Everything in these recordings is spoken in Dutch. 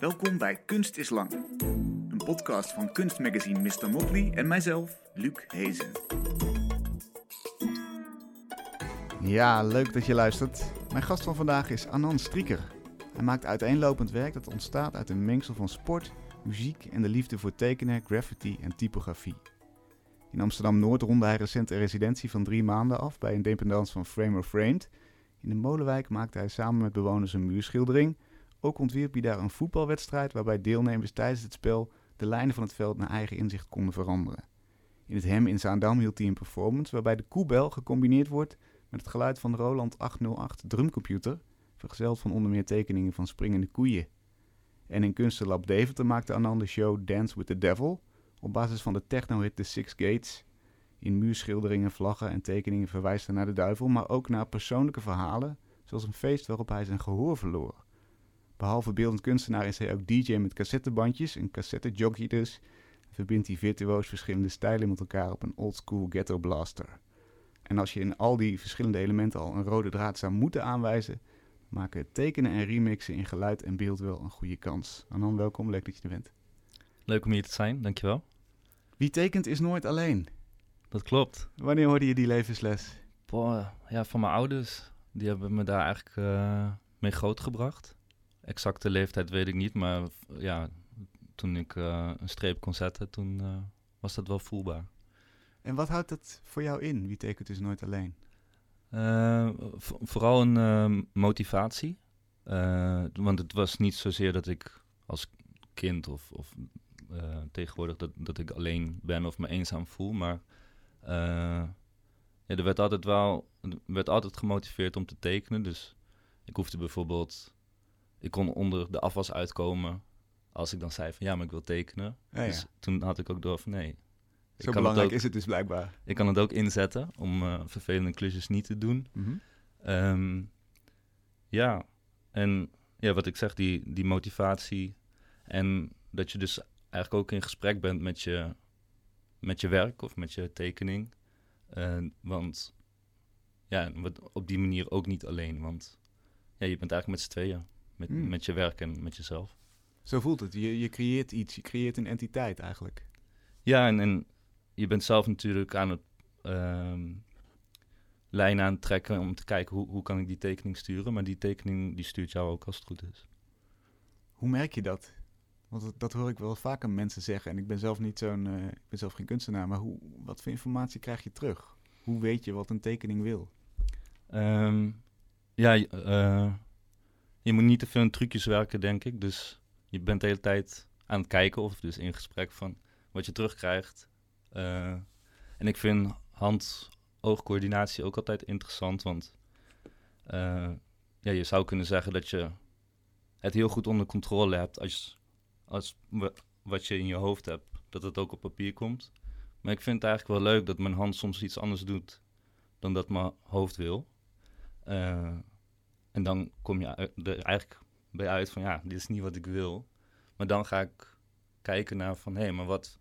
Welkom bij Kunst is Lang. Een podcast van kunstmagazine Mr. Motley en mijzelf, Luc Hezen. Ja, leuk dat je luistert. Mijn gast van vandaag is Anand Strieker. Hij maakt uiteenlopend werk dat ontstaat uit een mengsel van sport, muziek en de liefde voor tekenen, graffiti en typografie. In Amsterdam-Noord ronde hij recent een residentie van drie maanden af bij een dependance van Frame of Framed. In de Molenwijk maakte hij samen met bewoners een muurschildering. Ook ontwierp hij daar een voetbalwedstrijd waarbij deelnemers tijdens het spel de lijnen van het veld naar eigen inzicht konden veranderen. In het Hem in Zaandam hield hij een performance waarbij de koebel gecombineerd wordt met het geluid van de Roland 808 drumcomputer, vergezeld van onder meer tekeningen van springende koeien. En in Kunstenlab Deventer maakte Anand de show Dance with the Devil op basis van de techno-hit The Six Gates. In muurschilderingen, vlaggen en tekeningen verwijst hij naar de duivel, maar ook naar persoonlijke verhalen, zoals een feest waarop hij zijn gehoor verloor. Behalve beeldend kunstenaar is hij ook DJ met cassettebandjes, een cassettejockey dus. Verbindt hij virtuoos verschillende stijlen met elkaar op een oldschool ghetto blaster. En als je in al die verschillende elementen al een rode draad zou moeten aanwijzen, maken tekenen en remixen in geluid en beeld wel een goede kans. Anan, welkom, leuk dat je er bent. Leuk om hier te zijn, dankjewel. Wie tekent is nooit alleen. Dat klopt. Wanneer hoorde je die levensles? Boah, ja, van mijn ouders. Die hebben me daar eigenlijk uh, mee grootgebracht. Exacte leeftijd weet ik niet, maar ja, toen ik uh, een streep kon zetten, toen uh, was dat wel voelbaar. En wat houdt dat voor jou in? Wie tekent dus nooit alleen? vooral een motivatie. want het was niet zozeer dat ik als kind of, of tegenwoordig dat, dat ik alleen ben of me eenzaam voel. Maar ja, er werd altijd wel werd altijd gemotiveerd om te tekenen. Dus ik hoefde bijvoorbeeld, ik kon onder de afwas uitkomen als ik dan zei van ja, maar ik wil tekenen. Ja, dus toen had ik ook door van nee. Zo belangrijk het ook, is het dus blijkbaar. Ik kan het ook inzetten om uh, vervelende klusjes niet te doen. Mm -hmm. um, ja, en ja, wat ik zeg, die, die motivatie en dat je dus eigenlijk ook in gesprek bent met je, met je werk of met je tekening. Uh, want ja, op die manier ook niet alleen. Want ja, je bent eigenlijk met z'n tweeën. Met, mm. met je werk en met jezelf. Zo voelt het. Je, je creëert iets. Je creëert een entiteit eigenlijk. Ja, en, en je bent zelf natuurlijk aan het uh, lijn aan het trekken om te kijken hoe, hoe kan ik die tekening sturen. Maar die tekening die stuurt jou ook als het goed is. Hoe merk je dat? Want dat, dat, hoor ik wel vaker mensen zeggen. En ik ben zelf niet zo'n. Uh, ik ben zelf geen kunstenaar. Maar hoe, wat voor informatie krijg je terug? Hoe weet je wat een tekening wil? Um, ja, uh, je moet niet te veel in trucjes werken, denk ik. Dus je bent de hele tijd aan het kijken of dus in gesprek van wat je terugkrijgt. Uh, en ik vind hand-oogcoördinatie ook altijd interessant. Want ja, je zou kunnen zeggen dat je het heel goed onder controle hebt als als wat je in je hoofd hebt, dat het ook op papier komt. Maar ik vind het eigenlijk wel leuk dat mijn hand soms iets anders doet dan dat mijn hoofd wil. Uh, en dan kom je er eigenlijk bij uit van ja, dit is niet wat ik wil. Maar dan ga ik kijken naar van hé, hey, maar wat.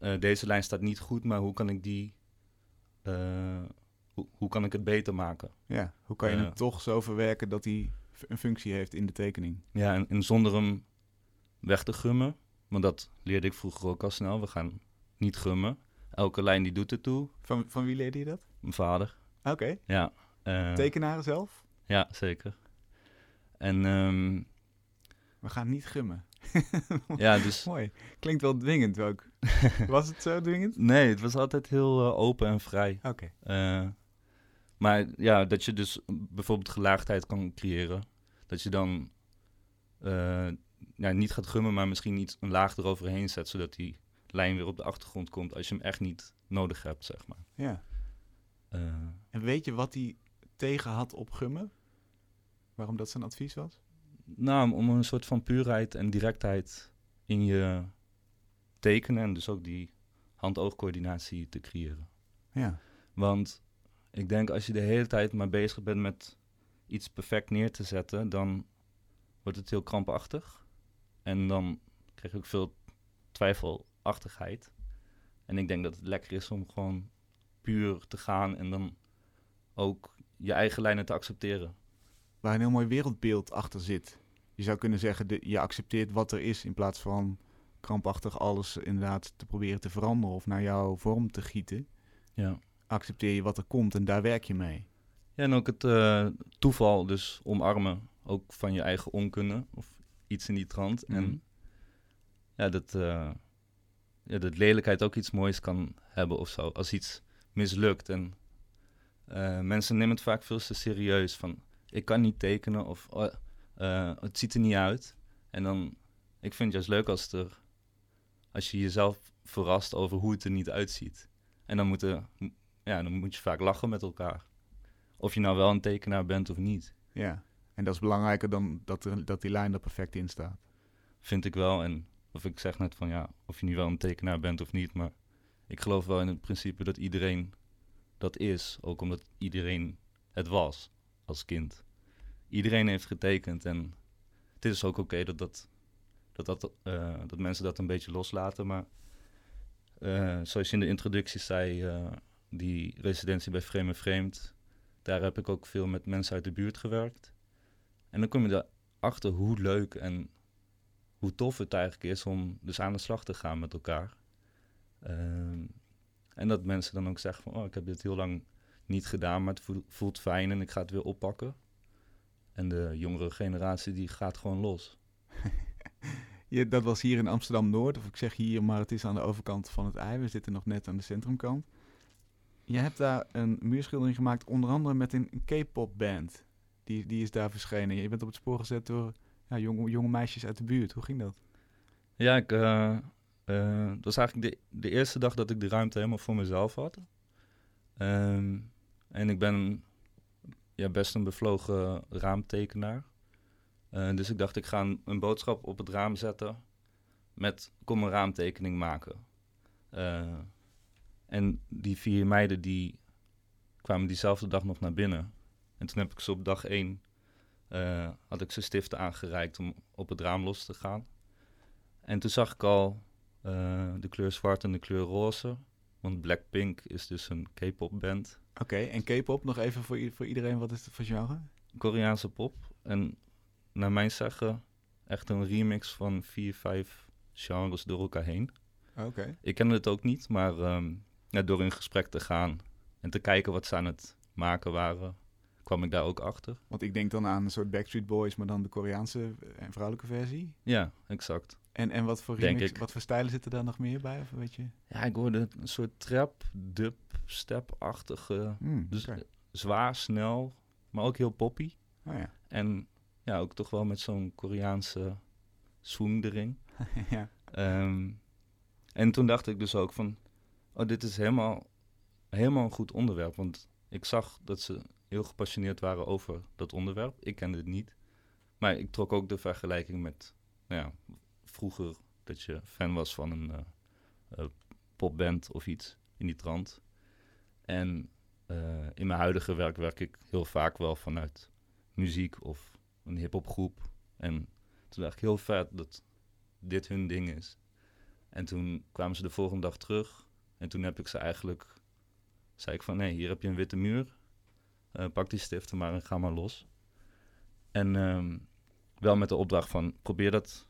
Uh, deze lijn staat niet goed, maar hoe kan ik die. Uh, hoe, hoe, kan ik het beter maken? Ja, hoe kan je het toch zo verwerken dat hij een functie heeft in de tekening? Ja, en, en zonder hem weg te gummen. Want dat leerde ik vroeger ook al snel. We gaan niet gummen. Elke lijn die doet ertoe. Van, van wie leerde je dat? Mijn vader. Oké. Okay. Ja. Uh, Tekenaren zelf? Ja, zeker. En... Um, we gaan niet gummen. ja, dus... Mooi. Klinkt wel dwingend ook. was het zo dwingend? Nee, het was altijd heel uh, open en vrij. Oké. Okay. Uh, maar ja, dat je dus bijvoorbeeld gelaagdheid kan creëren. Dat je dan ja, niet gaat gummen, maar misschien iets een laag eroverheen zet, zodat die lijn weer op de achtergrond komt als je hem echt niet nodig hebt, zeg maar. Ja. En weet je wat hij tegen had op gummen? Waarom dat zijn advies was? Nou, om een soort van puurheid en directheid in je tekenen en dus ook die hand-oogcoördinatie te creëren. Ja. Want ik denk als je de hele tijd maar bezig bent met iets perfect neer te zetten, dan wordt het heel krampachtig. En dan krijg je ook veel twijfelachtigheid. En ik denk dat het lekker is om gewoon puur te gaan en dan ook je eigen lijnen te accepteren. Waar een heel mooi wereldbeeld achter zit. je zou kunnen zeggen, de, je accepteert wat er is in plaats van krampachtig alles inderdaad te proberen te veranderen of naar jouw vorm te gieten. Ja. Accepteer je wat er komt en daar werk je mee. Ja, en ook het eh, toeval dus omarmen, ook van je eigen onkunde of iets in die trant. Mhm. En ja, dat, eh, ja, dat lelijkheid ook iets moois kan hebben of zo, als iets mislukt. En eh, mensen nemen het vaak veel te serieus van, ik kan niet tekenen of oh, eh, het ziet er niet uit. En dan, ik vind het juist leuk als, er, als je jezelf verrast over hoe het er niet uitziet. En dan, moeten, ja, dan moet je vaak lachen met elkaar. Of je nou wel een tekenaar bent of niet, Ja. En dat is belangrijker dan dat, er, dat die lijn er perfect in staat. vind ik wel. En of ik zeg net van ja, of je nu wel een tekenaar bent of niet. Maar ik geloof wel in het principe dat iedereen dat is. Ook omdat iedereen het was als kind. Iedereen heeft getekend. En het is ook oké dat, dat, dat, dat, eh, dat mensen dat een beetje loslaten. Maar eh, zoals je in de introductie zei, eh, die residentie bij en Vreemd. Daar heb ik ook veel met mensen uit de buurt gewerkt. En dan kom je erachter hoe leuk en hoe tof het eigenlijk is om dus aan de slag te gaan met elkaar. Ehm, en dat mensen dan ook zeggen van, oh, ik heb dit heel lang niet gedaan, maar het voelt, fijn en ik ga het weer oppakken. En de jongere generatie die gaat gewoon los. Je, dat was hier in Amsterdam-Noord, of ik zeg hier, maar het is aan de overkant van het ei. We zitten nog net aan de centrumkant. Je hebt daar een muurschildering gemaakt, onder andere met een K-pop band. Die, die is daar verschenen. Je bent op het spoor gezet door ja, jonge, jonge meisjes uit de buurt. Hoe ging dat? Ja, ik, eh, eh, dat was eigenlijk de, de eerste dag dat ik de ruimte helemaal voor mezelf had. Ehm, en ik ben ja, best een bevlogen raamtekenaar. Eh, dus ik dacht, ik ga een, boodschap op het raam zetten met kom een raamtekening maken. Eh, en die vier meiden die kwamen diezelfde dag nog naar binnen. En toen heb ik ze op dag één, eh, had ik ze stiften aangereikt om op het raam los te gaan. En toen zag ik al de kleur zwart en de kleur roze. Want Blackpink is dus een K-pop band. Oké, en K-pop nog even voor, voor iedereen. Wat is het voor genre? Koreaanse pop. En naar mijn zeggen echt een remix van vier, vijf genres door elkaar heen. Oké. Ik kende het ook niet, maar ehm, ja, door in gesprek te gaan en te kijken wat ze aan het maken waren, kwam ik daar ook achter. Want ik denk dan aan een soort Backstreet Boys, maar dan de Koreaanse eh, en vrouwelijke versie. Ja, exact. En, en wat voor Denk remix, ik. wat voor stijlen zitten daar nog meer bij? Of weet je? Ja, ik hoorde een soort trap, dub, step-achtige, Hmm, dus zwaar, snel, maar ook heel poppy. Oh ja. En ja, ook toch wel met zo'n Koreaanse swing erin. ja. Ehm, en toen dacht ik dus ook van, oh, dit is helemaal, helemaal een goed onderwerp. Want ik zag dat ze heel gepassioneerd waren over dat onderwerp. Ik kende het niet. Maar ik trok ook de vergelijking met, nou ja, vroeger dat je fan was van een eh, popband of iets in die trant. En eh, in mijn huidige werk werk ik heel vaak wel vanuit muziek of een hip-hopgroep. En toen dacht ik heel vet dat dit hun ding is. En toen kwamen ze de volgende dag terug. En toen heb ik ze eigenlijk... zei ik van, nee, hier heb je een witte muur. Pak die stiften maar en ga maar los. En ehm, wel met de opdracht van, probeer dat...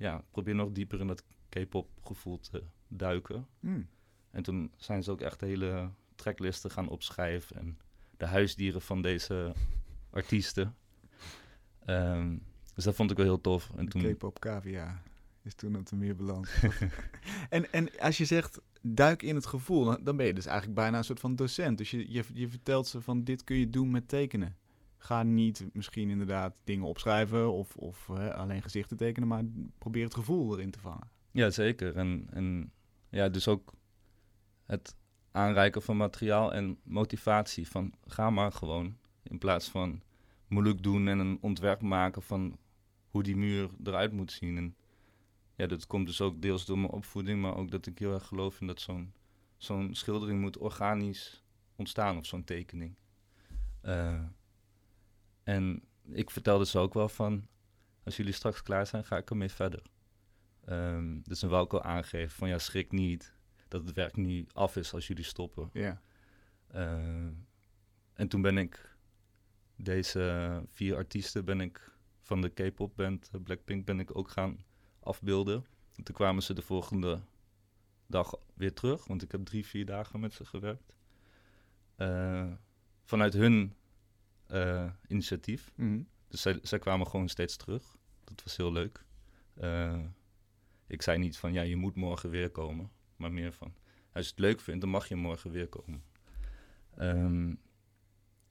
Ja, probeer nog dieper in dat K-pop gevoel te duiken. Hmm. En toen zijn ze ook echt hele tracklisten gaan opschrijven. En de huisdieren van deze artiesten. Ehm, dus dat vond ik wel heel tof. En De toen, K-pop cavia is toen op de muur beland. en, en als je zegt duik in het gevoel, dan, dan ben je dus eigenlijk bijna een soort van docent. Dus je, je, je vertelt ze van dit kun je doen met tekenen. Ga niet misschien inderdaad dingen opschrijven of, of hè, alleen gezichten tekenen, maar probeer het gevoel erin te vangen. Ja, zeker. En, en ja, dus ook het aanreiken van materiaal en motivatie. Van ga maar gewoon. In plaats van moeilijk doen en een ontwerp maken van hoe die muur eruit moet zien. En ja, dat komt dus ook deels door mijn opvoeding, maar ook dat ik heel erg geloof in dat zo'n zo'n schildering moet organisch ontstaan of zo'n tekening. Eh, en ik vertelde ze ook wel van, als jullie straks klaar zijn, ga ik ermee verder. Ehm, dus dan wou ik al aangeven van ja, schrik niet dat het werk nu af is als jullie stoppen. Ja. Eh, en toen ben ik deze vier artiesten ben ik van de K-pop band eh, Blackpink ben ik ook gaan afbeelden. En toen kwamen ze de volgende dag weer terug, want ik heb drie, vier dagen met ze gewerkt. Eh, vanuit hun eh, initiatief. Mhm. Dus zij, zij kwamen gewoon steeds terug. Dat was heel leuk. Eh, ik zei niet van ja, je moet morgen weer komen. Maar meer van als je het leuk vindt, dan mag je morgen weer komen. Ehm,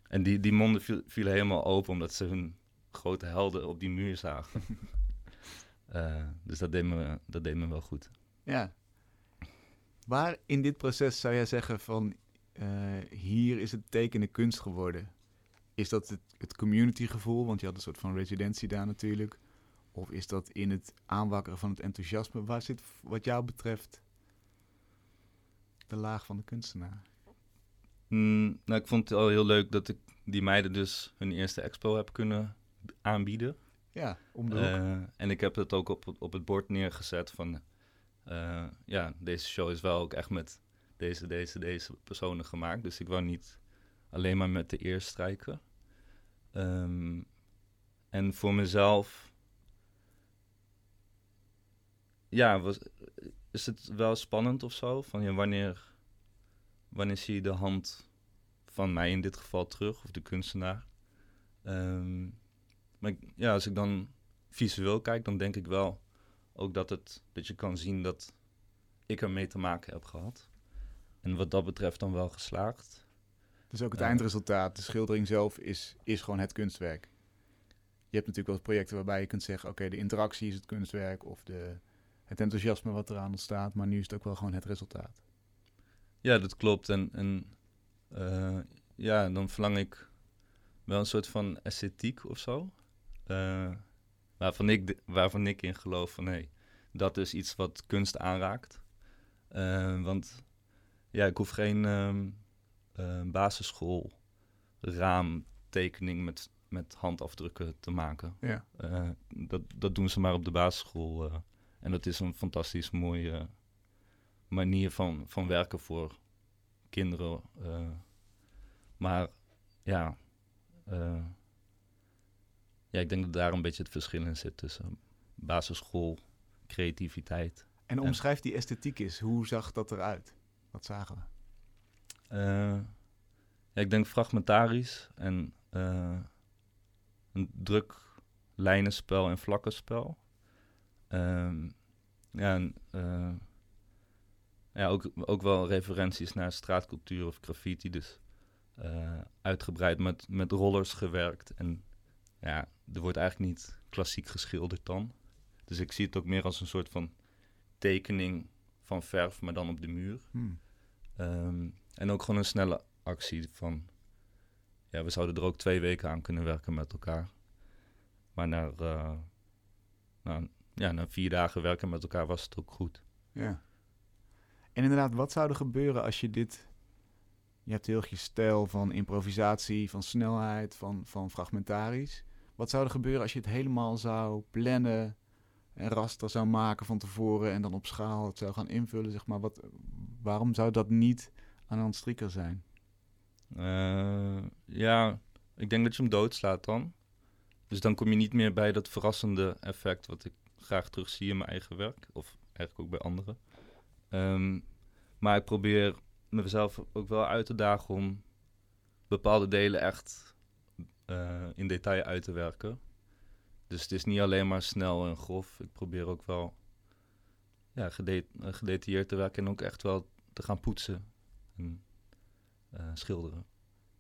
en die, die monden viel- vielen helemaal open omdat ze hun grote helden op die muur zagen. Eh, dus dat deed, me, dat deed me wel goed. Ja. Waar in dit proces zou jij zeggen van hier is het tekenen kunst geworden? Is dat het, het communitygevoel, want je had een soort van residentie daar natuurlijk. Of is dat in het aanwakkeren van het enthousiasme? Waar zit wat jou betreft de laag van de kunstenaar? Mm, nou, ik vond het al heel leuk dat ik die meiden dus hun eerste expo heb kunnen aanbieden. Ja, om de hoek. Eh, en ik heb het ook op, op het bord neergezet van... eh, ja, deze show is wel ook echt met deze, deze, deze personen gemaakt. Dus ik wou niet alleen maar met de eer strijken. Ehm, en voor mezelf... Ja, was, is het wel spannend of zo? Van wanneer, wanneer zie je de hand van mij in dit geval terug, of de kunstenaar? Ehm, maar ja, als ik dan visueel kijk, dan denk ik wel ook dat, het, dat je kan zien dat ik ermee te maken heb gehad. En wat dat betreft dan wel geslaagd. Dus ook het eindresultaat, de schildering zelf, is, is gewoon het kunstwerk. Je hebt natuurlijk wel projecten waarbij je kunt zeggen... oké, de interactie is het kunstwerk of de, het enthousiasme wat eraan ontstaat... maar nu is het ook wel gewoon het resultaat. Ja, dat klopt. En, en eh, ja, dan verlang ik wel een soort van esthetiek of zo. Eh, waarvan, ik, waarvan ik in geloof van hé, dat is iets wat kunst aanraakt. Eh, want ja, ik hoef geen ehm eh, basisschoolraamtekening met, met handafdrukken te maken. Ja. Eh, dat, dat doen ze maar op de basisschool. eh. en dat is een fantastisch mooie manier van, van werken voor kinderen. maar ja, ja, ik denk dat daar een beetje het verschil in zit tussen basisschool, creativiteit. En omschrijf die esthetiek eens. Hoe zag dat eruit? Wat zagen we? Eh, ja, ik denk fragmentarisch en eh, een druk lijnenspel en vlakkenspel. Ehm, ja, en, eh, ja ook, ook wel referenties naar straatcultuur of graffiti. Dus uitgebreid met, met rollers gewerkt. En ja, er wordt eigenlijk niet klassiek geschilderd dan. Dus ik zie het ook meer als een soort van tekening van verf, maar dan op de muur. Hmm. Ehm, en ook gewoon een snelle actie van... Ja, we zouden er ook twee weken aan kunnen werken met elkaar. Maar na, eh, na, ja, na vier dagen werken met elkaar was het ook goed. Ja. En inderdaad, wat zou er gebeuren als je dit... Je hebt heel je stijl van improvisatie, van snelheid, van, van fragmentarisch. Wat zou er gebeuren als je het helemaal zou plannen... en raster zou maken van tevoren... en dan op schaal het zou gaan invullen, zeg maar. Wat, waarom zou dat niet aan een strieker zijn? Eh, ja, ik denk dat je hem doodslaat dan. Dus dan kom je niet meer bij dat verrassende effect... wat ik graag terugzie in mijn eigen werk. Of eigenlijk ook bij anderen. Ehm, maar ik probeer mezelf ook wel uit te dagen om bepaalde delen echt eh, in detail uit te werken. Dus het is niet alleen maar snel en grof. Ik probeer ook wel ja, gede- gedetailleerd te werken en ook echt wel te gaan poetsen en eh, schilderen.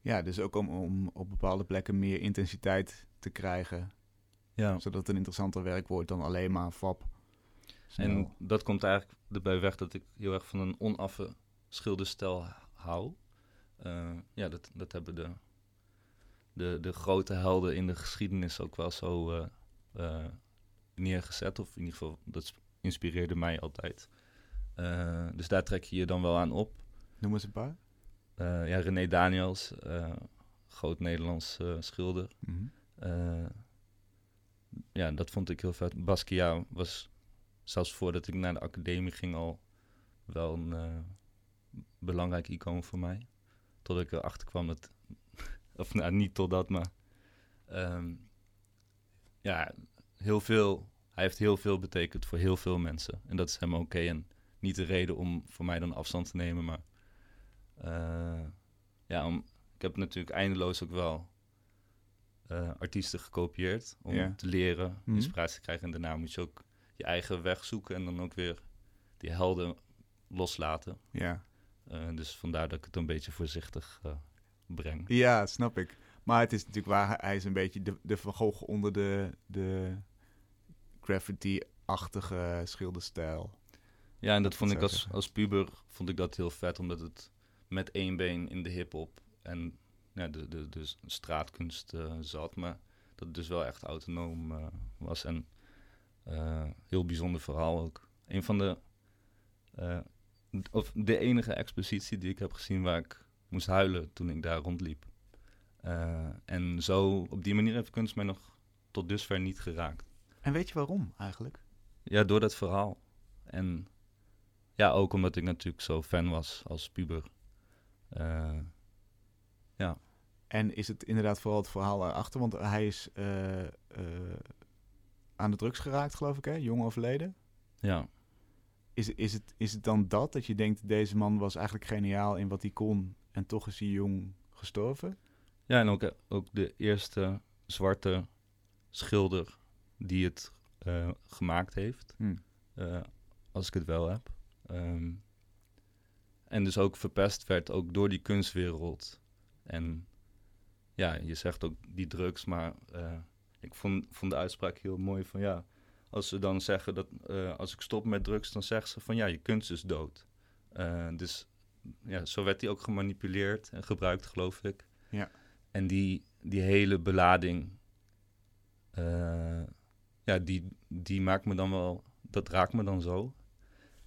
Ja, dus ook om, om op bepaalde plekken meer intensiteit te krijgen... Ja. zodat het een interessanter werk wordt dan alleen maar fab. snel. En dat komt eigenlijk erbij weg dat ik heel erg van een onaffe schilderstijl hou. Eh, ja, dat, dat hebben de, de, de grote helden in de geschiedenis ook wel zo eh, neergezet. Of in ieder geval, dat inspireerde mij altijd. Dus daar trek je je dan wel aan op. Noem eens een paar. Eh, ja, René Daniels, eh, groot Nederlands eh, schilder. Mhm. Ja, dat vond ik heel vet. Basquiat was zelfs voordat ik naar de academie ging al wel een belangrijk icoon voor mij. Tot ik erachter kwam dat, of nou niet totdat, maar ehm, ja, heel veel. Hij heeft heel veel betekend voor heel veel mensen. En dat is hem oké. En niet de reden om voor mij dan afstand te nemen. Maar eh, ja, om, ik heb natuurlijk eindeloos ook wel eh, artiesten gekopieerd. Om te leren, Mhm. inspiratie te krijgen. En daarna moet je ook je eigen weg zoeken. En dan ook weer die helden loslaten. Ja. Eh, dus vandaar dat ik het een beetje voorzichtig breng. ja, snap ik. Maar het is natuurlijk waar, hij is een beetje de, de Van Gogh onder de, de graffiti-achtige schilderstijl. Ja, en dat vond ik als, als puber vond ik dat heel vet, omdat het met één been in de hip-hop en ja, de, de, de straatkunst eh, zat, maar dat het dus wel echt autonoom eh, was. En eh, heel bijzonder verhaal ook. Een van de, of de enige expositie die ik heb gezien waar ik moest huilen toen ik daar rondliep. En zo, op die manier heeft kunst mij nog tot dusver niet geraakt. En weet je waarom eigenlijk? Ja, door dat verhaal. En ja, ook omdat ik natuurlijk zo fan was als puber. Eh, En is het inderdaad vooral het verhaal erachter? Want hij is eh, eh, aan de drugs geraakt, geloof ik, hè? Jong overleden. ja. Is, is, het, is het dan dat, dat je denkt, deze man was eigenlijk geniaal in wat hij kon... en toch is hij jong gestorven? ja, en ook, ook de eerste zwarte schilder die het gemaakt heeft. Hm. als ik het wel heb. Ehm, en dus ook verpest werd, ook door die kunstwereld. En ja, je zegt ook die drugs, maar eh, ik vond, vond de uitspraak heel mooi van ja, als ze dan zeggen dat eh, als ik stop met drugs, dan zeggen ze van ja, je kunst is dood. Eh, dus ja, zo werd die ook gemanipuleerd en gebruikt, geloof ik. Ja. En die, die hele belading, ja, die, die maakt me dan wel, dat raakt me dan zo.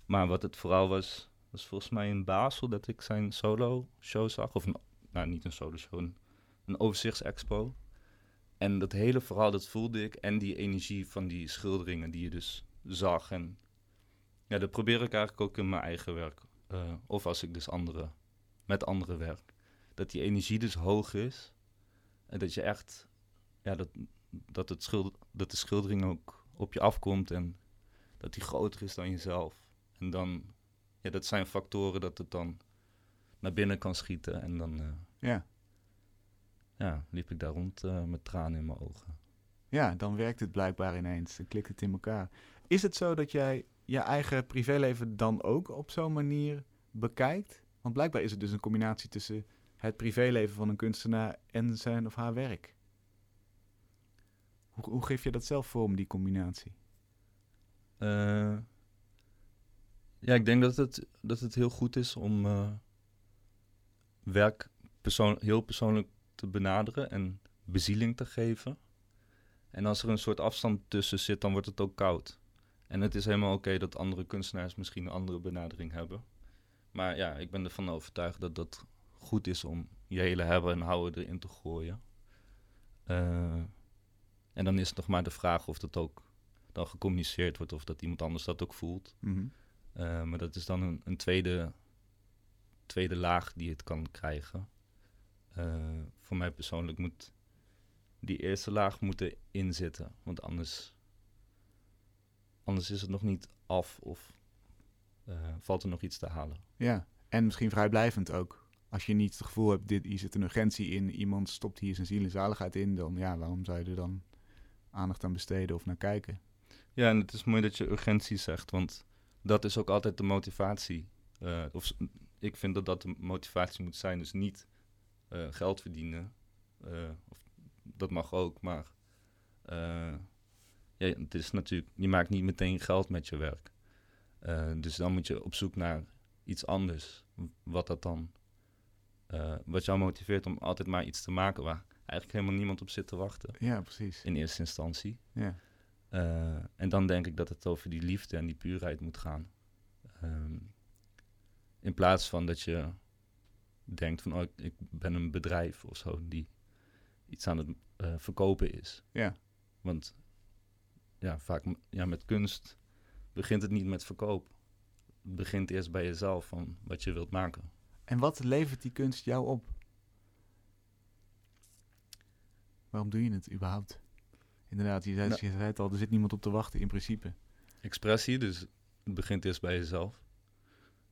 Maar wat het vooral was, was volgens mij in Basel dat ik zijn solo show zag. Of een, nou, niet een solo show, een, overzichtsexpo. En dat hele verhaal, dat voelde ik. En die energie van die schilderingen die je dus zag. En ja, dat probeer ik eigenlijk ook in mijn eigen werk. Eh, of als ik dus andere, met anderen werk. Dat die energie dus hoog is. En dat je echt, ja, dat, dat, het dat de schildering ook op je afkomt. En dat die groter is dan jezelf. En dan, ja, dat zijn factoren dat het dan naar binnen kan schieten. En dan, eh, Ja. ja, liep ik daar rond eh, met tranen in mijn ogen. ja, dan werkt het blijkbaar ineens. Dan klikt het in elkaar. Is het zo dat jij je eigen privéleven dan ook op zo'n manier bekijkt? Want blijkbaar is het dus een combinatie tussen het privéleven van een kunstenaar en zijn of haar werk. Hoe, hoe geef je dat zelf vorm, die combinatie? Eh, ja, ik denk dat het, dat het heel goed is om eh, werk persoon, heel persoonlijk te benaderen en bezieling te geven. En als er een soort afstand tussen zit, dan wordt het ook koud. En het is helemaal oké dat andere kunstenaars misschien een andere benadering hebben. Maar ja, ik ben ervan overtuigd dat dat goed is om je hele hebben en houden erin te gooien. Eh, en dan is het nog maar de vraag of dat ook dan gecommuniceerd wordt of dat iemand anders dat ook voelt. Mhm. Eh, maar dat is dan een, een tweede, tweede laag die het kan krijgen. Eh, voor mij persoonlijk moet die eerste laag moeten inzitten. Want anders, anders is het nog niet af of eh, valt er nog iets te halen. Ja, en misschien vrijblijvend ook. Als je niet het gevoel hebt, dit, hier zit een urgentie in, iemand stopt hier zijn ziel en zaligheid in, dan ja, waarom zou je er dan aandacht aan besteden of naar kijken? Ja, en het is mooi dat je urgentie zegt, want dat is ook altijd de motivatie. Eh, of ik vind dat dat de motivatie moet zijn, dus niet eh, geld verdienen. Eh, of, dat mag ook, maar ja, het is natuurlijk, je maakt niet meteen geld met je werk. Dus dan moet je op zoek naar iets anders. Wat dat dan, wat jou motiveert om altijd maar iets te maken waar eigenlijk helemaal niemand op zit te wachten. Ja, precies. In eerste instantie. Ja. Eh, en dan denk ik dat het over die liefde en die puurheid moet gaan. Ehm, in plaats van dat je denkt van, oh, ik, ik ben een bedrijf of zo die iets aan het eh, verkopen is. Ja. Want ja, vaak ja, met kunst begint het niet met verkoop. Het begint eerst bij jezelf van wat je wilt maken. En wat levert die kunst jou op? Waarom doe je het überhaupt? Inderdaad, je zei, Nou. je zei het al, er zit niemand op te wachten in principe. Expressie, dus het begint eerst bij jezelf.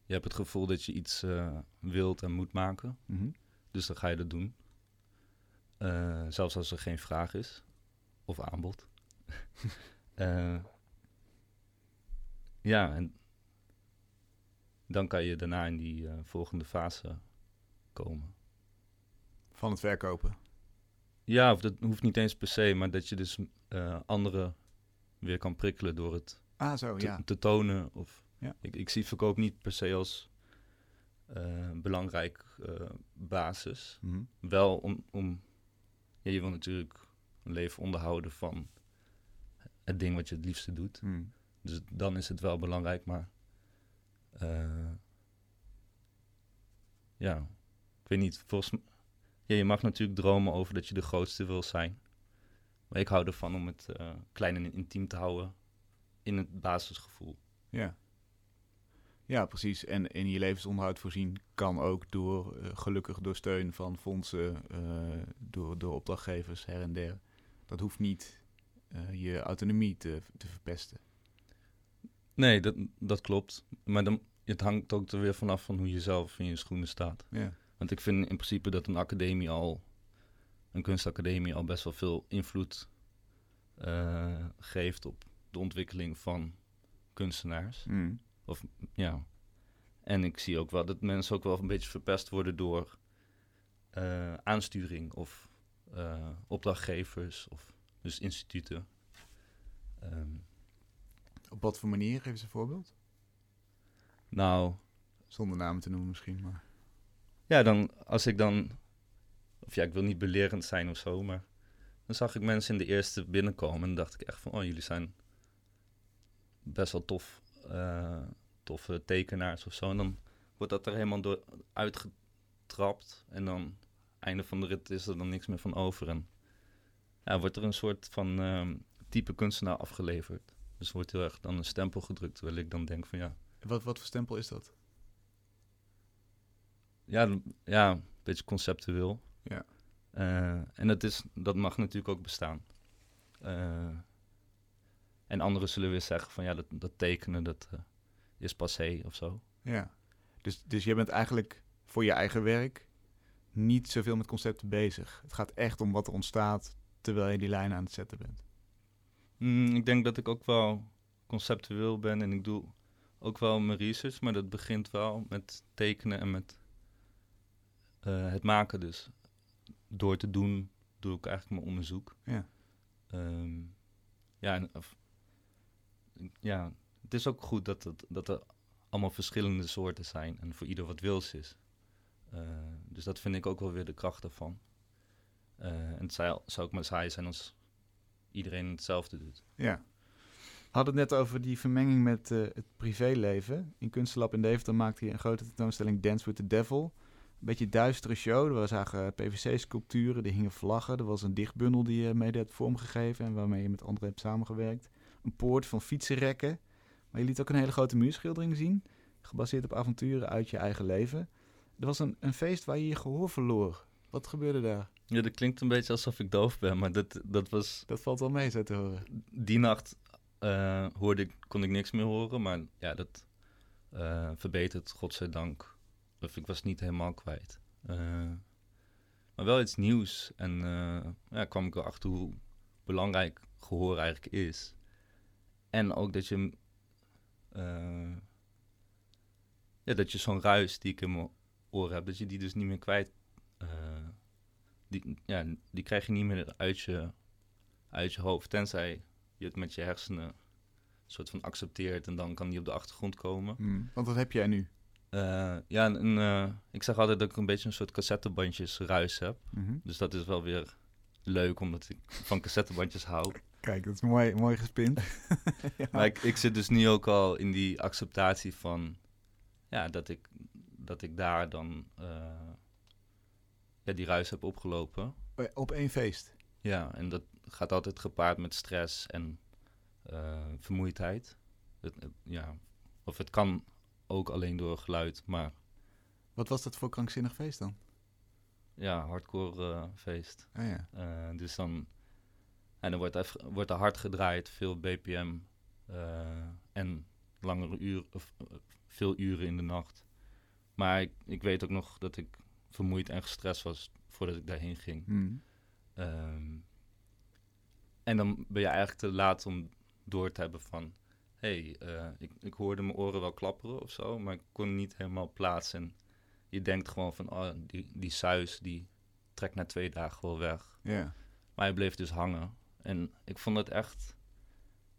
Je hebt het gevoel dat je iets eh, wilt en moet maken. Mhm. Dus dan ga je dat doen. Eh, zelfs als er geen vraag is of aanbod. Eh, ja, en dan kan je daarna in die volgende fase komen. Van het verkopen. Ja, of dat hoeft niet eens per se, maar dat je dus eh, anderen weer kan prikkelen door het Ah, zo, te, ja. te tonen. Of, Ja. ik, ik zie verkoop niet per se als eh, belangrijk eh, basis. Mhm. Wel om, om ja, je wil natuurlijk een leven onderhouden van het ding wat je het liefste doet. Mhm. Dus dan is het wel belangrijk, maar ja, ik weet niet. Volgens m- ja, je mag natuurlijk dromen over dat je de grootste wil zijn. Maar ik hou ervan om het eh, klein en intiem te houden in het basisgevoel. Ja. Ja, precies. En in je levensonderhoud voorzien kan ook door, eh, gelukkig door steun van fondsen, eh, door, door opdrachtgevers her en der. Dat hoeft niet je autonomie te, te verpesten. Nee, dat, dat klopt. Maar dan, het hangt ook er weer vanaf van hoe je zelf in je schoenen staat. Ja. Want ik vind in principe dat een academie al, een kunstacademie al best wel veel invloed eh, geeft op de ontwikkeling van kunstenaars. Mhm. Of ja. En ik zie ook wel dat mensen ook wel een beetje verpest worden door eh, aansturing of eh, opdrachtgevers of dus instituten. Ehm, Op wat voor manier? Geef eens een voorbeeld. nou, Zonder namen te noemen misschien, maar... Ja, dan als ik dan. Of ja, ik wil niet belerend zijn of zo, maar. Dan zag ik mensen in de eerste binnenkomen en dacht ik echt van: oh, jullie zijn best wel tof. eh, toffe tekenaars of zo. En dan wordt dat er helemaal door uitgetrapt. En dan, einde van de rit, is er dan niks meer van over. En ja, wordt er een soort van ehm, type kunstenaar afgeleverd. Dus wordt heel erg dan een stempel gedrukt. Terwijl ik dan denk van ja, Wat, wat voor stempel is dat? Ja, ja, een beetje conceptueel. Ja. Eh, en dat, is, dat mag natuurlijk ook bestaan. Eh, en anderen zullen weer zeggen van ja, dat, dat tekenen, dat eh, is passé of zo. Ja. Dus, dus je bent eigenlijk voor je eigen werk niet zoveel met concepten bezig. Het gaat echt om wat er ontstaat terwijl je die lijnen aan het zetten bent. Mm, ik denk dat ik ook wel conceptueel ben en ik doe ook wel mijn research, maar dat begint wel met tekenen en met eh, het maken dus. Door te doen, doe ik eigenlijk mijn onderzoek. Ja. Ehm, ja, en, of- ja, het is ook goed dat, het, dat er allemaal verschillende soorten zijn en voor ieder wat wils is. Eh, dus dat vind ik ook wel weer de kracht daarvan. Eh, en het zou, zou ook maar saai zijn als iedereen hetzelfde doet. Ja. We hadden het net over die vermenging met het privéleven. In Kunstenlab in Deventer maakte hij een grote tentoonstelling Dance with the Devil. Een beetje duistere show. Er zagen PVC-sculpturen, er hingen vlaggen. Er was een dichtbundel die je mede hebt vormgegeven en waarmee je met anderen hebt samengewerkt. Een poort van fietsenrekken. Maar je liet ook een hele grote muurschildering zien. Gebaseerd op avonturen uit je eigen leven. Er was een, een feest waar je je gehoor verloor. Wat gebeurde daar? Ja, dat klinkt een beetje alsof ik doof ben, maar dat, dat was... Dat valt wel mee, zo te horen. Die nacht eh, hoorde ik, kon ik niks meer horen, maar ja, dat eh, verbetert, godzijdank. Of ik was niet helemaal kwijt. Eh, maar wel iets nieuws. En eh, ja, kwam ik erachter hoe belangrijk gehoor eigenlijk is. En ook dat je... eh, ja, dat je zo'n ruis die ik in mijn oren heb, dat je die dus niet meer kwijt... die, ja, die krijg je niet meer uit je, uit je hoofd. Tenzij je het met je hersenen soort van accepteert en dan kan die op de achtergrond komen. Hmm. Want wat heb jij nu? Eh, ja, eh, ik zeg altijd dat ik een beetje een soort cassettebandjes ruis heb. Mhm. Dus dat is wel weer leuk, omdat ik van cassettebandjes hou. Kijk, dat is mooi, mooi gespind. ja. Maar ik, ik zit dus nu ook al in die acceptatie van... Ja, dat ik, dat ik daar dan eh, ja, die ruis heb opgelopen. Op één feest. Ja, en dat gaat altijd gepaard met stress en vermoeidheid. Het, het- ja, of het kan ook alleen door geluid, maar Wat was dat voor krankzinnig feest dan? ja, hardcore eh, feest. Ah ja. Eh, dus dan En dan wordt er, wordt er hard gedraaid, veel BPM eh, en langere uren, of veel uren in de nacht. Maar ik, ik weet ook nog dat ik vermoeid en gestrest was voordat ik daarheen ging. Hmm. Ehm, en dan ben je eigenlijk te laat om door te hebben van... hé, hey, eh, ik, ik hoorde mijn oren wel klapperen of zo, maar ik kon niet helemaal plaatsen. En je denkt gewoon van, oh, die, die suis, die trekt na twee dagen wel weg. Ja. Maar hij bleef dus hangen. En ik vond het echt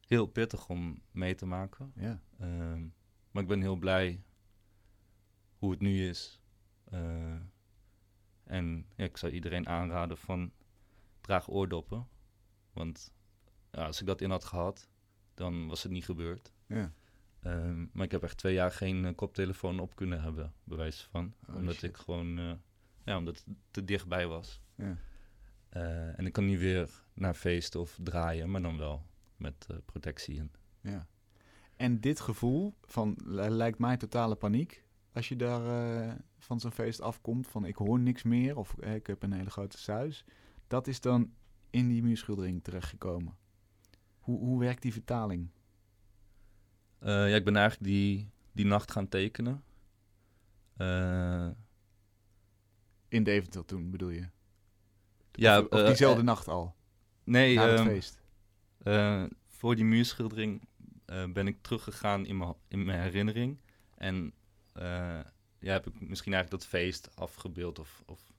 heel pittig om mee te maken. Ja. Ehm, maar ik ben heel blij hoe het nu is. Eh, en ja, ik zou iedereen aanraden van draag oordoppen. Want ja, als ik dat in had gehad, dan was het niet gebeurd. Ja. Ehm, maar ik heb echt twee jaar geen eh, koptelefoon op kunnen hebben, bewijs van. Oh, omdat shit. ik gewoon, eh, ja, omdat het te dichtbij was. Ja. Eh, en ik kan nu weer naar feesten of draaien, maar dan wel met protectie. En, Ja. En dit gevoel van li- lijkt mij totale paniek als je daar van zo'n feest afkomt van ik hoor niks meer of ik heb een hele grote suis. Dat is dan in die muurschildering terechtgekomen. Hoe, hoe werkt die vertaling? Eh, ja, ik ben eigenlijk die, die nacht gaan tekenen. Eh, In Deventer toen bedoel je? ja, of, of eh, diezelfde nacht al, nee, na het ehm, feest. voor die muurschildering ben ik teruggegaan in mijn, in mijn herinnering. En ja, heb ik misschien eigenlijk dat feest afgebeeld of, of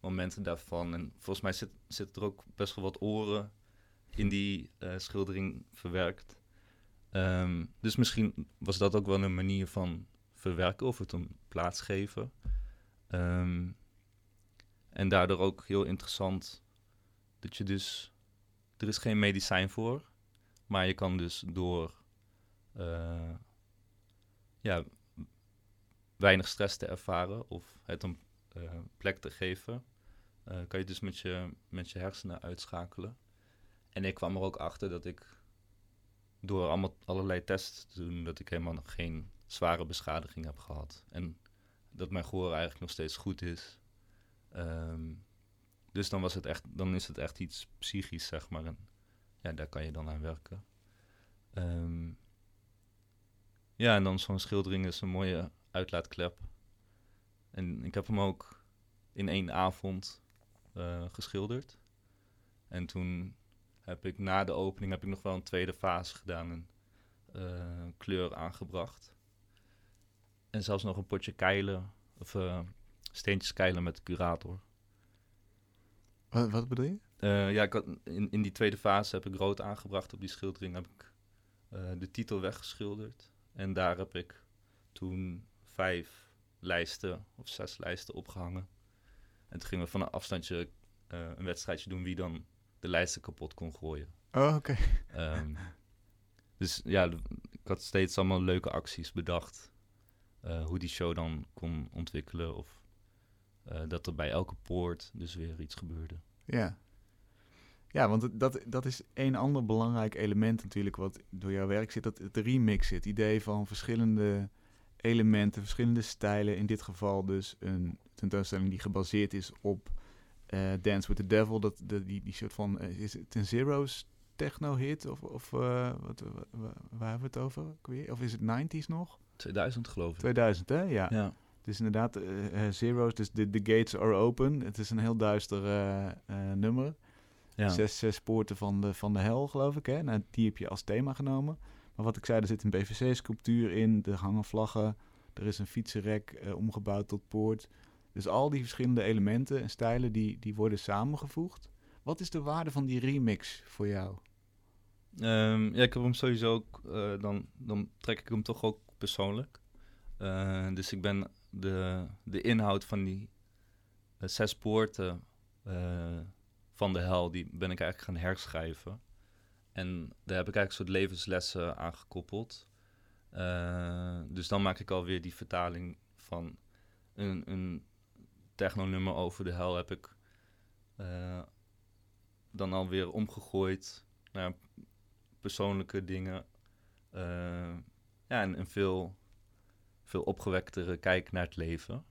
momenten daarvan. En volgens mij zit, zit er ook best wel wat oren in die eh, schildering verwerkt. Ehm, dus misschien was dat ook wel een manier van verwerken of het een plaats geven. Ehm, en daardoor ook heel interessant dat je dus... Er is geen medicijn voor, maar je kan dus door eh, ja, weinig stress te ervaren of het een eh, plek te geven, kan je dus met je, met je hersenen uitschakelen. En ik kwam er ook achter dat ik door allemaal, allerlei tests te doen, dat ik helemaal nog geen zware beschadiging heb gehad. En dat mijn gehoor eigenlijk nog steeds goed is. Ehm, dus dan, was het echt, dan is het echt iets psychisch, zeg maar. En ja, daar kan je dan aan werken. Ehm, ja, en dan zo'n schildering is een mooie uitlaatklep. En ik heb hem ook in één avond eh, geschilderd. En toen heb ik na de opening heb ik nog wel een tweede fase gedaan en eh, kleur aangebracht. En zelfs nog een potje keilen, of eh, steentjes keilen met de curator. Wat, wat bedoel je? Eh, ja, ik had, in, in die tweede fase heb ik rood aangebracht. Op die schildering heb ik de titel weggeschilderd. En daar heb ik toen vijf lijsten of zes lijsten opgehangen. En toen gingen we van een afstandje een wedstrijdje doen wie dan de lijsten kapot kon gooien. Oh, oké. Ehm, dus ja, ik had steeds allemaal leuke acties bedacht. eh, hoe die show dan kon ontwikkelen. Of eh, dat er bij elke poort dus weer iets gebeurde. Ja. Ja, want dat, dat is een ander belangrijk element natuurlijk wat door jouw werk zit, dat het remix het idee van verschillende elementen, verschillende stijlen. In dit geval dus een tentoonstelling die gebaseerd is op eh, Dance with the Devil, dat, de, die, die soort van, eh, is het een Zero's techno-hit of, of eh, wat, wa- wa- waar hebben we het over? Of is het 90s nog? 2000 geloof ik. 2000 hè? Ja. Ja. Het is inderdaad Zero's, dus the, the gates are open. Het is een heel duister nummer. ja. Zes, zes poorten van de, van de hel, geloof ik. Hè? Nou, die heb je als thema genomen. Maar wat ik zei, er zit een BVC-sculptuur in. Er hangen vlaggen. Er is een fietsenrek omgebouwd tot poort. Dus al die verschillende elementen en stijlen, die, die worden samengevoegd. Wat is de waarde van die remix voor jou? Ehm, ja, ik heb hem sowieso ook, eh, dan, dan trek ik hem toch ook persoonlijk. Eh, dus ik ben de, de inhoud van die eh, zes poorten van de hel, die ben ik eigenlijk gaan herschrijven. En daar heb ik eigenlijk een soort levenslessen aan gekoppeld. Dus dan maak ik alweer die vertaling van een, een techno-nummer over de hel heb ik eh, dan alweer omgegooid naar persoonlijke dingen. eh, ja, en een veel, veel opgewektere kijk naar het leven.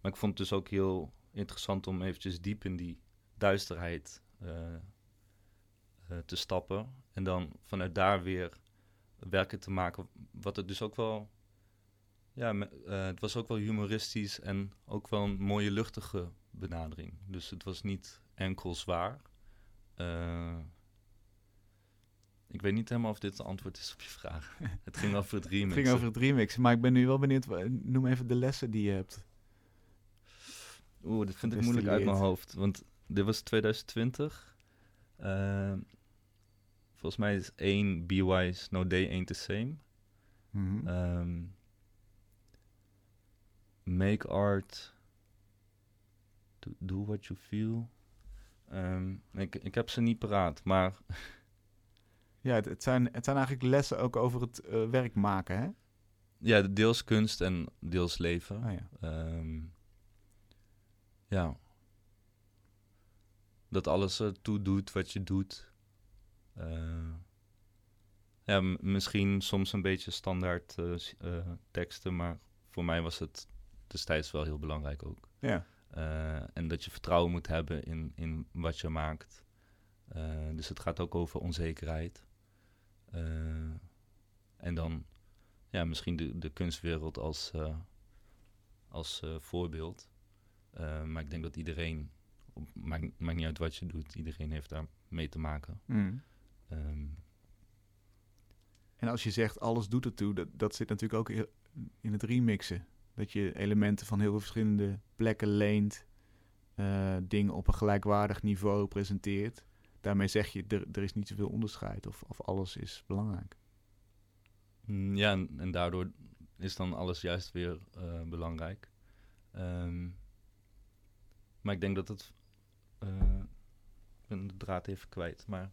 Maar ik vond het dus ook heel interessant om eventjes diep in die duisterheid eh, te stappen. En dan vanuit daar weer werken te maken. Wat het dus ook wel. Ja, eh, het was ook wel humoristisch en ook wel een mooie luchtige benadering. Dus het was niet enkel zwaar. Eh, ik weet niet helemaal of dit het antwoord is op je vraag. het ging over het Het remixen. ging over het remixen, maar ik ben nu wel benieuwd. wa- Noem even de lessen die je hebt. Oeh, dit vind ik moeilijk uit mijn hoofd. Want dit was 2020. Eh, volgens mij is één Wise, No Day Ain't the Same. Mhm. Ehm, make art. Do, do what you feel. Ehm, ik, ik heb ze niet paraat, maar Ja, het, het zijn, het zijn eigenlijk lessen ook over het eh, werk maken, hè? ja, deels kunst en deels leven. Ja. Ehm, ja. Dat alles ertoe doet wat je doet. Eh, ja, misschien soms een beetje standaard eh, eh, teksten, maar voor mij was het destijds wel heel belangrijk ook. ja. Eh, en dat je vertrouwen moet hebben in, in wat je maakt. Eh, dus het gaat ook over onzekerheid. Eh, en dan ja, misschien de, de kunstwereld als, als voorbeeld. Maar ik denk dat iedereen, op, maakt, maakt niet uit wat je doet, iedereen heeft daar mee te maken. Mhm. Ehm, En als je zegt alles doet ertoe, dat, dat zit natuurlijk ook in het remixen. Dat je elementen van heel veel verschillende plekken leent, eh, dingen op een gelijkwaardig niveau presenteert. Daarmee zeg je, er, is niet zoveel onderscheid of, of alles is belangrijk. Mm, Ja, en, daardoor is dan alles juist weer eh, belangrijk. Ehm, maar ik denk dat het. eh, ik ben de draad even kwijt. Maar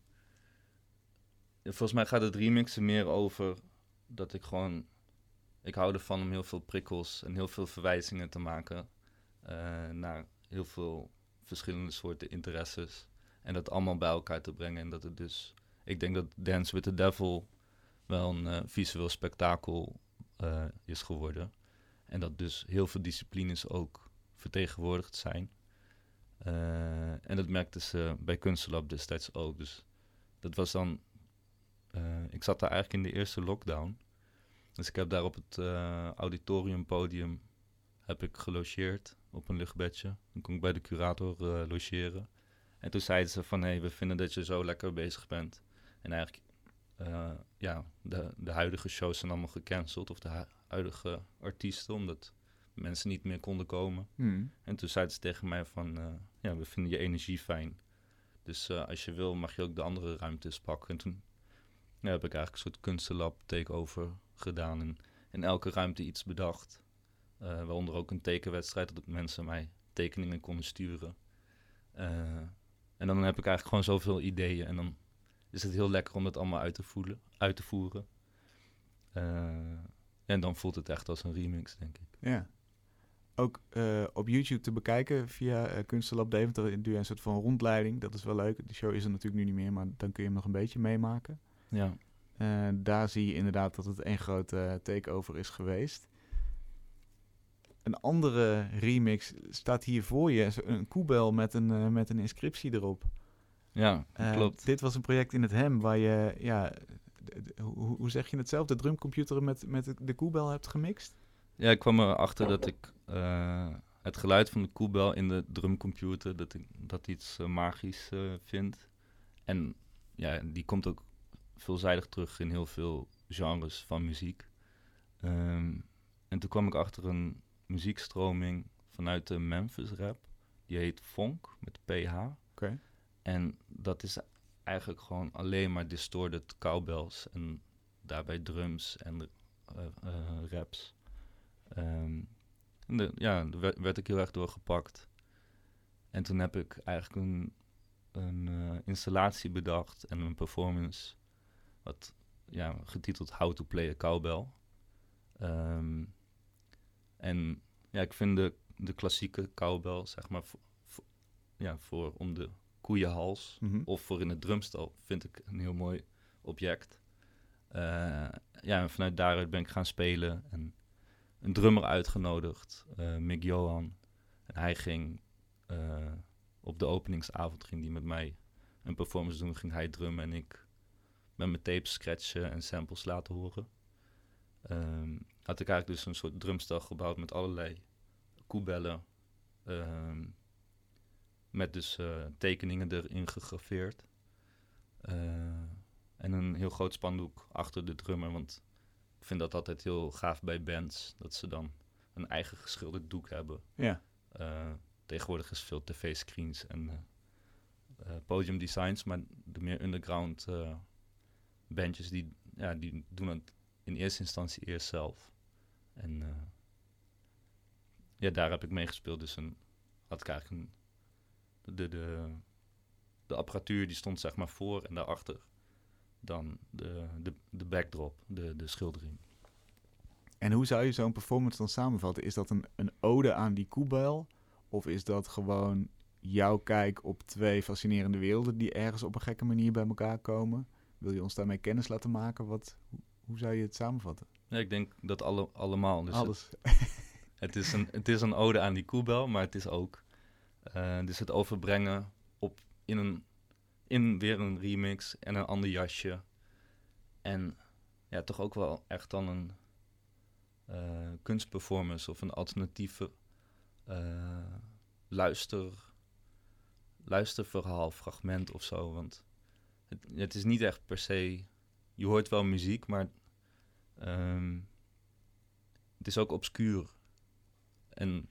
volgens mij gaat het remixen meer over dat ik gewoon. Ik hou ervan om heel veel prikkels en heel veel verwijzingen te maken eh, naar heel veel verschillende soorten interesses. En dat allemaal bij elkaar te brengen. En dat het dus. Ik denk dat Dance with the Devil wel een eh, visueel spektakel eh, is geworden. En dat dus heel veel disciplines ook vertegenwoordigd zijn. En dat merkten ze bij Kunstlab destijds ook. Dus dat was dan... ik zat daar eigenlijk in de eerste lockdown. Dus ik heb daar op het eh, auditoriumpodium heb ik gelogeerd op een luchtbedje. Dan kon ik bij de curator eh, logeren. En toen zeiden ze van, hé, hey, we vinden dat je zo lekker bezig bent. En eigenlijk eh, ja, de, de huidige shows zijn allemaal gecanceld. Of de hu- huidige artiesten, omdat mensen niet meer konden komen. Mhm. En toen zeiden ze tegen mij van, ja, we vinden je energie fijn. Dus als je wil, mag je ook de andere ruimtes pakken. En toen ja, heb ik eigenlijk een soort kunstenlab takeover gedaan. En in elke ruimte iets bedacht. Eh, waaronder ook een tekenwedstrijd, dat mensen mij tekeningen konden sturen. Eh, en dan heb ik eigenlijk gewoon zoveel ideeën. En dan is het heel lekker om dat allemaal uit te, voelen, uit te voeren. Eh, en dan voelt het echt als een remix, denk ik. Ja. Ook op YouTube te bekijken via Kunstlab Deventer doe je een soort van rondleiding. Dat is wel leuk. De show is er natuurlijk nu niet meer, maar dan kun je hem nog een beetje meemaken. Ja, Eh, daar zie je inderdaad dat het één grote takeover is geweest. Een andere remix staat hier voor je. Een koebel met een, eh, met een inscriptie erop. ja Eh, klopt. Dit was een project in het hem waar je, ja, hoe, hoe zeg je het zelf, de drumcomputer met, met de, koebel hebt gemixt? Ja, ik kwam erachter dat ik het geluid van de koebel in de drumcomputer, dat ik dat iets magisch vind. En ja, die komt ook veelzijdig terug in heel veel genres van muziek. Ehm, en toen kwam ik achter een muziekstroming vanuit de Memphis rap. Die heet Funk, met PH. En dat is eigenlijk gewoon alleen maar distorted cowbells en daarbij drums en eh, eh, raps. Ehm, en de, ja, daar werd, werd ik heel erg door gepakt. En toen heb ik eigenlijk een, een eh, installatie bedacht en een performance, wat ja, getiteld How to Play a Cowbell. Ehm, en ja, ik vind de, de klassieke cowbell, zeg maar, voor, voor- ja, voor om de koeienhals Mhm. of voor in het drumstel vind ik een heel mooi object. Eh, ja, en vanuit daaruit ben ik gaan spelen en een drummer uitgenodigd, eh, Mick Johan. En hij ging eh, op de openingsavond ging die met mij een performance doen, ging hij drummen en ik met mijn tapes scratchen en samples laten horen. Ehm, had ik eigenlijk dus een soort drumstel gebouwd met allerlei koebellen. ehm, met dus eh, tekeningen erin gegraveerd. Eh, en een heel groot spandoek achter de drummer. Want ik vind dat altijd heel gaaf bij bands. Dat ze dan een eigen geschilderd doek hebben. Ja. Eh, tegenwoordig is veel tv-screens en podium designs. Maar de meer underground bandjes die, ja, die doen het in eerste instantie eerst zelf. En eh, ja, daar heb ik meegespeeld. Dus een, had ik eigenlijk een, de, de, de apparatuur die stond zeg maar voor en daarachter dan de, de, de backdrop, de, de schildering. En hoe zou je zo'n performance dan samenvatten? Is dat een, een ode aan die koebel? Of is dat gewoon jouw kijk op twee fascinerende werelden die ergens op een gekke manier bij elkaar komen? Wil je ons daarmee kennis laten maken? Wat, hoe, zou je het samenvatten? Ja, ik denk dat alle, allemaal. Dus het- Alles. Het is, een, het is een ode aan die koebel, maar het is ook eh, dus het overbrengen op in, een, in weer een remix en een ander jasje. En ja, toch ook wel echt dan een eh, kunstperformance of een alternatieve eh, luister, luisterverhaal, fragment of zo. Want het, is niet echt per se, je hoort wel muziek, maar ehm, het is ook obscuur. En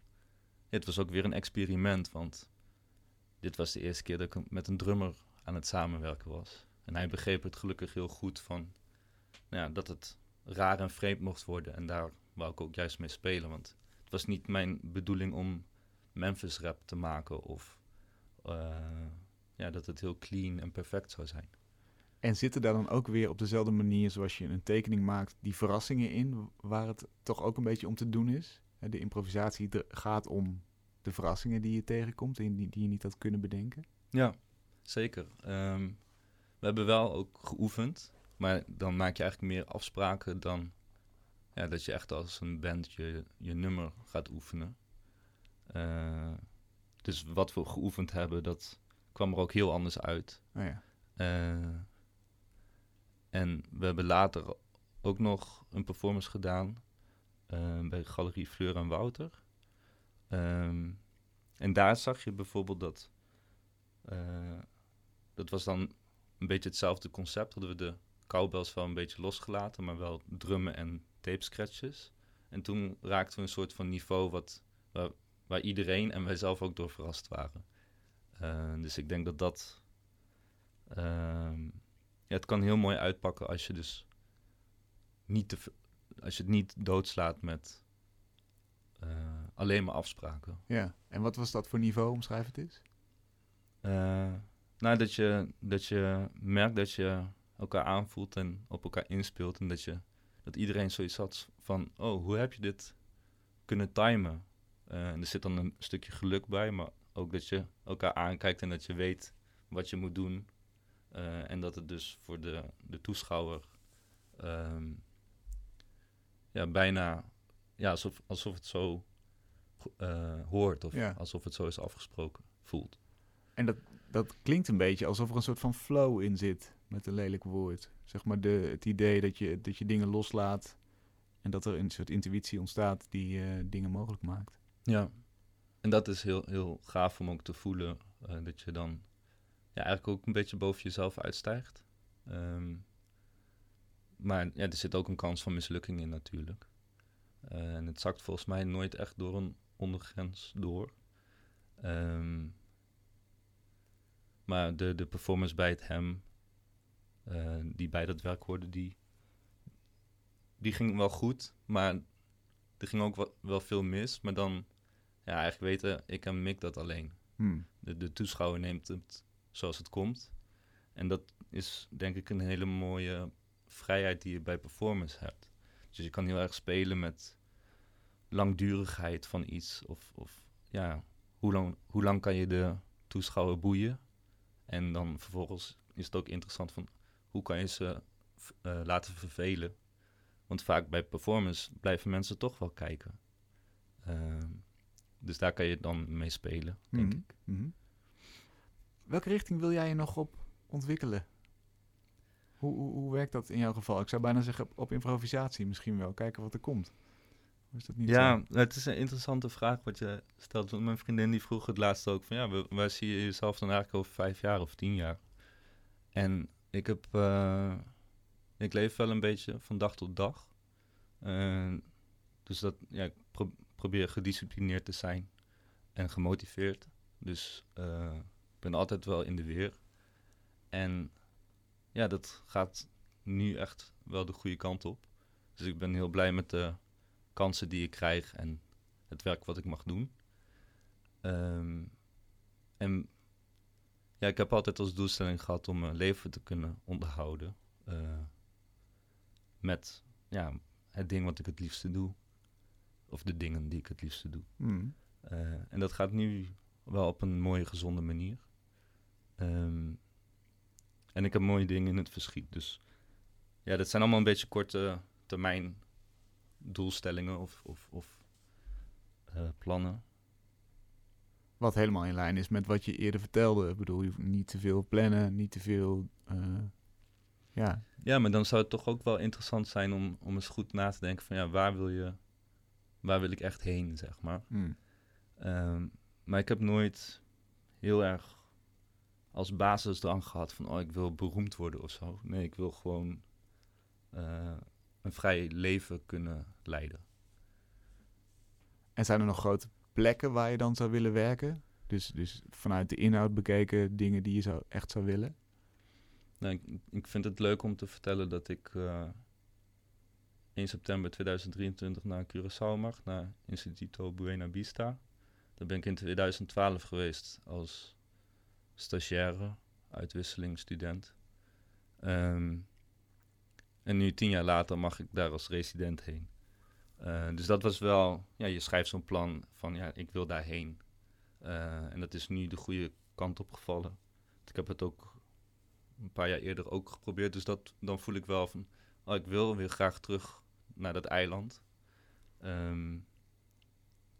het was ook weer een experiment, want dit was de eerste keer dat ik met een drummer aan het samenwerken was. En hij begreep het gelukkig heel goed van nou ja, dat het raar en vreemd mocht worden. En daar wou ik ook juist mee spelen, want het was niet mijn bedoeling om Memphis rap te maken of eh, ja, dat het heel clean en perfect zou zijn. En zitten daar dan ook weer op dezelfde manier zoals je een tekening maakt, die verrassingen in, waar het toch ook een beetje om te doen is? De improvisatie gaat om de verrassingen die je tegenkomt en die, die je niet had kunnen bedenken. Ja, zeker. Ehm, we hebben wel ook geoefend, maar dan maak je eigenlijk meer afspraken dan ja, dat je echt als een band je, je nummer gaat oefenen. Eh, dus wat we geoefend hebben, dat kwam er ook heel anders uit. Nou ja. Eh, en we hebben later ook nog een performance gedaan eh, bij Galerie Fleur en Wouter. Ehm, en daar zag je bijvoorbeeld dat. eh, dat was dan een beetje hetzelfde concept. Hadden we de cowbells wel een beetje losgelaten, maar wel drummen en tape scratches. En toen raakten we een soort van niveau wat, waar, waar iedereen en wij zelf ook door verrast waren. Eh, dus ik denk dat dat. ehm, ja, het kan heel mooi uitpakken als je dus niet te, als je het niet doodslaat met eh, alleen maar afspraken. ja. En wat was dat voor niveau? Omschrijf het eens. Nou, dat je, dat je merkt dat je elkaar aanvoelt en op elkaar inspeelt. En dat, je, dat iedereen zoiets had van, oh, hoe heb je dit kunnen timen? En er zit dan een stukje geluk bij, maar ook dat je elkaar aankijkt en dat je weet wat je moet doen. Eh, en dat het dus voor de, de toeschouwer ehm, ja, bijna ja, alsof, alsof het zo eh, hoort of Ja. alsof het zo is afgesproken voelt. En dat, dat klinkt een beetje alsof er een soort van flow in zit, met een lelijk woord. Zeg maar de, het idee dat je, dat je dingen loslaat en dat er een soort intuïtie ontstaat die eh, dingen mogelijk maakt. Ja, en dat is heel, heel gaaf om ook te voelen. eh, dat je dan ja, eigenlijk ook een beetje boven jezelf uitstijgt. Ehm, maar ja, er zit ook een kans van mislukking in natuurlijk. Eh, en het zakt volgens mij nooit echt door een ondergrens door. Ehm, maar de, de performance bij het hem, eh, die bij dat werk hoorde, die, die ging wel goed. Maar er ging ook wel, wel veel mis. Maar dan ja, eigenlijk weten ik en Mick dat alleen. Hmm. De, de toeschouwer neemt het zoals het komt. En dat is denk ik een hele mooie vrijheid die je bij performance hebt. Dus je kan heel erg spelen met langdurigheid van iets. Of, of ja, hoe lang, hoe lang kan je de toeschouwer boeien? En dan vervolgens is het ook interessant van hoe kan je ze eh, laten vervelen? Want vaak bij performance blijven mensen toch wel kijken. Ehm, dus daar kan je dan mee spelen, denk Mhm. ik. Mhm. Welke richting wil jij je nog op ontwikkelen? Hoe, hoe, hoe werkt dat in jouw geval? Ik zou bijna zeggen op, improvisatie misschien wel. Kijken wat er komt. Is dat niet Ja, zo? het is een interessante vraag wat je stelt. Want mijn vriendin die vroeg het laatst ook van ja, wa- waar zie je jezelf dan eigenlijk over vijf jaar of tien jaar? En ik heb, eh, ik leef wel een beetje van dag tot dag. Eh, dus dat, ja, ik pro- probeer gedisciplineerd te zijn en gemotiveerd. Dus eh, ik ben altijd wel in de weer. En ja, dat gaat nu echt wel de goede kant op. Dus ik ben heel blij met de kansen die ik krijg en het werk wat ik mag doen. Ehm, en ja, ik heb altijd als doelstelling gehad om mijn leven te kunnen onderhouden. eh, met ja, het ding wat ik het liefste doe. Of de dingen die ik het liefste doe. Hmm. Eh, en dat gaat nu wel op een mooie, gezonde manier. Ehm, en ik heb mooie dingen in het verschiet. Dus ja, dat zijn allemaal een beetje korte termijn doelstellingen of, of, of eh, plannen. Wat helemaal in lijn is met wat je eerder vertelde. Ik bedoel, je hoeft niet te veel plannen, niet te veel... eh, ja, Ja, maar dan zou het toch ook wel interessant zijn om, om eens goed na te denken van ja, waar wil je, waar wil ik echt heen, zeg maar. hmm. Ehm, maar ik heb nooit heel erg als basisdrang gehad van oh, ik wil beroemd worden of zo. Nee, ik wil gewoon eh, een vrij leven kunnen leiden. En zijn er nog grote plekken waar je dan zou willen werken? Dus, dus vanuit de inhoud bekeken dingen die je zou, echt zou willen? Nou, ik, ik vind het leuk om te vertellen dat ik eh 1 september 2023 naar Curaçao mag, naar Instituto Buena Vista. Daar ben ik in 2012 geweest als stagiaire, uitwisseling, student. Ehm, en nu tien jaar later mag ik daar als resident heen. Eh, dus dat was wel, ja, je schrijft zo'n plan van ja, ik wil daarheen. Eh, en dat is nu de goede kant op gevallen. Ik heb het ook een paar jaar eerder ook geprobeerd. Dus dat, dan voel ik wel van, oh, ik wil weer graag terug naar dat eiland. Ehm,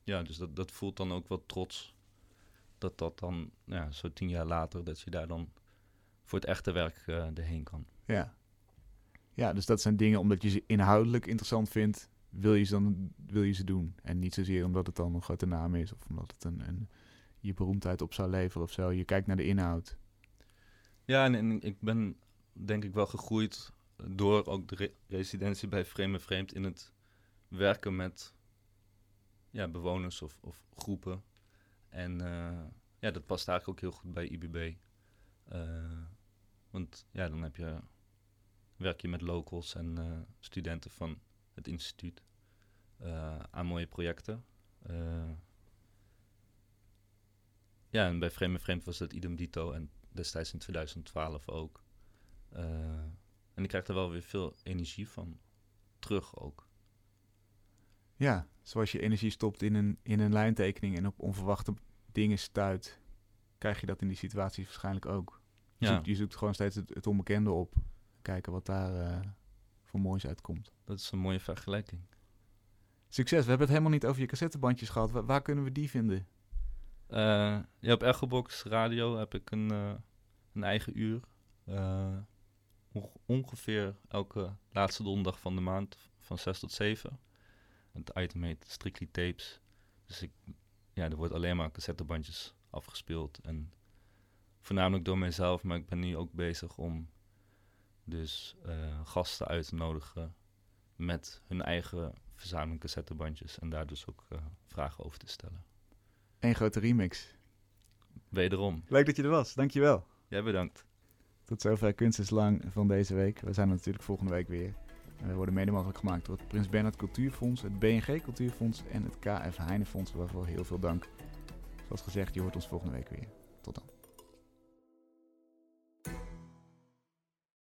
ja, dus dat, dat voelt dan ook wel trots. Dat dat dan, ja, zo tien jaar later, dat je daar dan voor het echte werk eh erheen kan. Ja. Ja, dus dat zijn dingen omdat je ze inhoudelijk interessant vindt, wil je ze dan wil je ze doen. En niet zozeer omdat het dan een grote naam is of omdat het een, een, je beroemdheid op zou leveren of zo. Je kijkt naar de inhoud. Ja, en, en ik ben denk ik wel gegroeid door ook de re- residentie bij Vreemd en Vreemd in het werken met ja, bewoners of, of groepen. En eh, ja, dat past eigenlijk ook heel goed bij IBB. Eh, want ja, dan heb je, werk je met locals en eh, studenten van het instituut aan mooie projecten. Ja, en bij Vreemd en Vreemd was dat idem dito en destijds in 2012 ook. En ik krijg er wel weer veel energie van terug ook. Ja, zoals je energie stopt in een, in een lijntekening en op onverwachte dingen stuit, krijg je dat in die situaties waarschijnlijk ook. Je, Ja, zoekt, je zoekt gewoon steeds het, het onbekende op. Kijken wat daar eh, voor moois uitkomt. dat is een mooie vergelijking. Succes, we hebben het helemaal niet over je cassettebandjes gehad. Waar, waar kunnen we die vinden? Eh, ja, op Echobox Radio heb ik een, eh, een eigen uur. Onge- ongeveer elke laatste donderdag van de maand van 6 tot 7. Het item heet Strictly Tapes. Dus ik, ja, er wordt alleen maar cassettebandjes afgespeeld. En voornamelijk door mijzelf, maar ik ben nu ook bezig om dus eh, gasten uit te nodigen met hun eigen verzameling cassettebandjes. En daar dus ook eh, vragen over te stellen. Eén grote remix. Wederom, Leuk dat je er was, dankjewel. jij bedankt. Tot zover Kunst is Lang van deze week. We zijn er natuurlijk volgende week weer. En we worden mede mogelijk gemaakt door het Prins Bernhard Cultuurfonds, het BNG Cultuurfonds en het KF Heinefonds. Waarvoor heel veel dank. Zoals gezegd, je hoort ons volgende week weer. Tot dan.